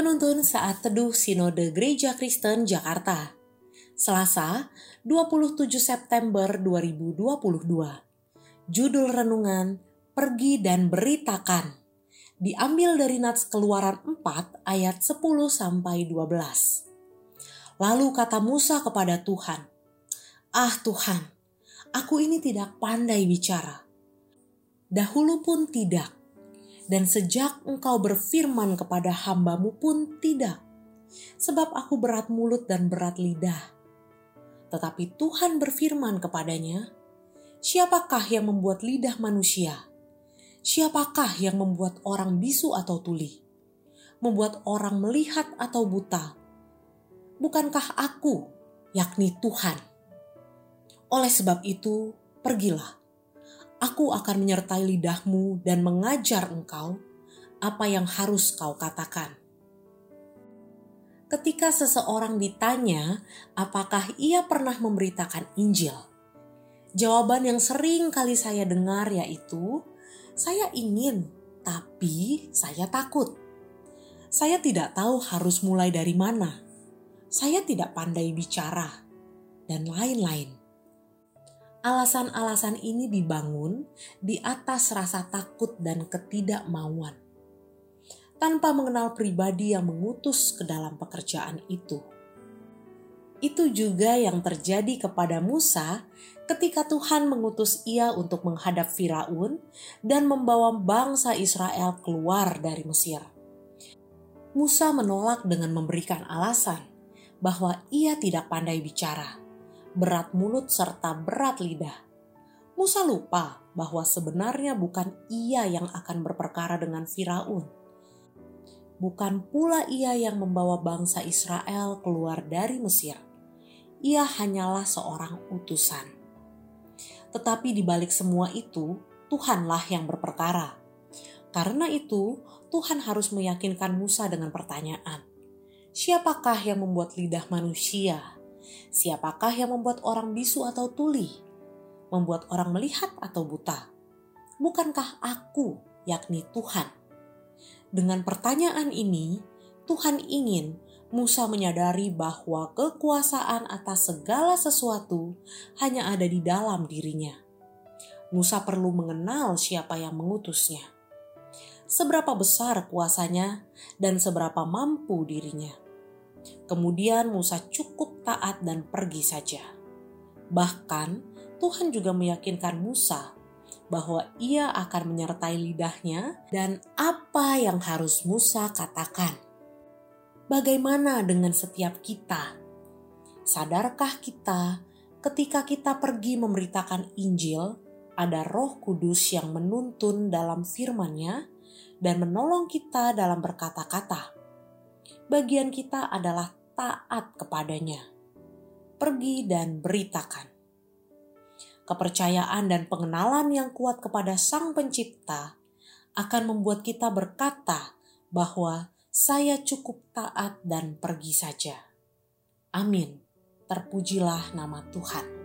Penuntun saat teduh Sinode Gereja Kristen Jakarta. Selasa, 27 September 2022. Judul renungan Pergi dan Beritakan. Diambil dari Nats Keluaran 4 ayat 10 sampai 12. Lalu kata Musa kepada Tuhan, "Ah Tuhan, aku ini tidak pandai bicara. Dahulu pun tidak, dan sejak engkau berfirman kepada hambamu pun tidak, sebab aku berat mulut dan berat lidah. Tetapi Tuhan berfirman kepadanya, Siapakah yang membuat lidah manusia? Siapakah yang membuat orang bisu atau tuli? Membuat orang melihat atau buta? Bukankah aku, yakni Tuhan? Oleh sebab itu, pergilah aku akan menyertai lidahmu dan mengajar engkau apa yang harus kau katakan. Ketika seseorang ditanya apakah ia pernah memberitakan Injil, jawaban yang sering kali saya dengar yaitu, "Saya ingin, tapi saya takut. Saya tidak tahu harus mulai dari mana. Saya tidak pandai bicara." Dan lain-lain. Alasan-alasan ini dibangun di atas rasa takut dan ketidakmauan, tanpa mengenal pribadi yang mengutus ke dalam pekerjaan itu. Itu juga yang terjadi kepada Musa ketika Tuhan mengutus ia untuk menghadap Firaun dan membawa bangsa Israel keluar dari Mesir. Musa menolak dengan memberikan alasan bahwa ia tidak pandai bicara berat mulut, serta berat lidah. Musa lupa bahwa sebenarnya bukan ia yang akan berperkara dengan Firaun. Bukan pula ia yang membawa bangsa Israel keluar dari Mesir. Ia hanyalah seorang utusan. Tetapi di balik semua itu, Tuhanlah yang berperkara. Karena itu, Tuhan harus meyakinkan Musa dengan pertanyaan, "Siapakah yang membuat lidah manusia?" Siapakah yang membuat orang bisu atau tuli? Membuat orang melihat atau buta? Bukankah aku, yakni Tuhan? Dengan pertanyaan ini, Tuhan ingin Musa menyadari bahwa kekuasaan atas segala sesuatu hanya ada di dalam dirinya. Musa perlu mengenal siapa yang mengutusnya, seberapa besar kuasanya, dan seberapa mampu dirinya. Kemudian Musa cukup taat dan pergi saja. Bahkan Tuhan juga meyakinkan Musa bahwa ia akan menyertai lidahnya dan apa yang harus Musa katakan. Bagaimana dengan setiap kita? Sadarkah kita ketika kita pergi memberitakan Injil, ada roh kudus yang menuntun dalam firman-Nya dan menolong kita dalam berkata-kata bagian kita adalah taat kepadanya. Pergi dan beritakan. Kepercayaan dan pengenalan yang kuat kepada Sang Pencipta akan membuat kita berkata bahwa saya cukup taat dan pergi saja. Amin. Terpujilah nama Tuhan.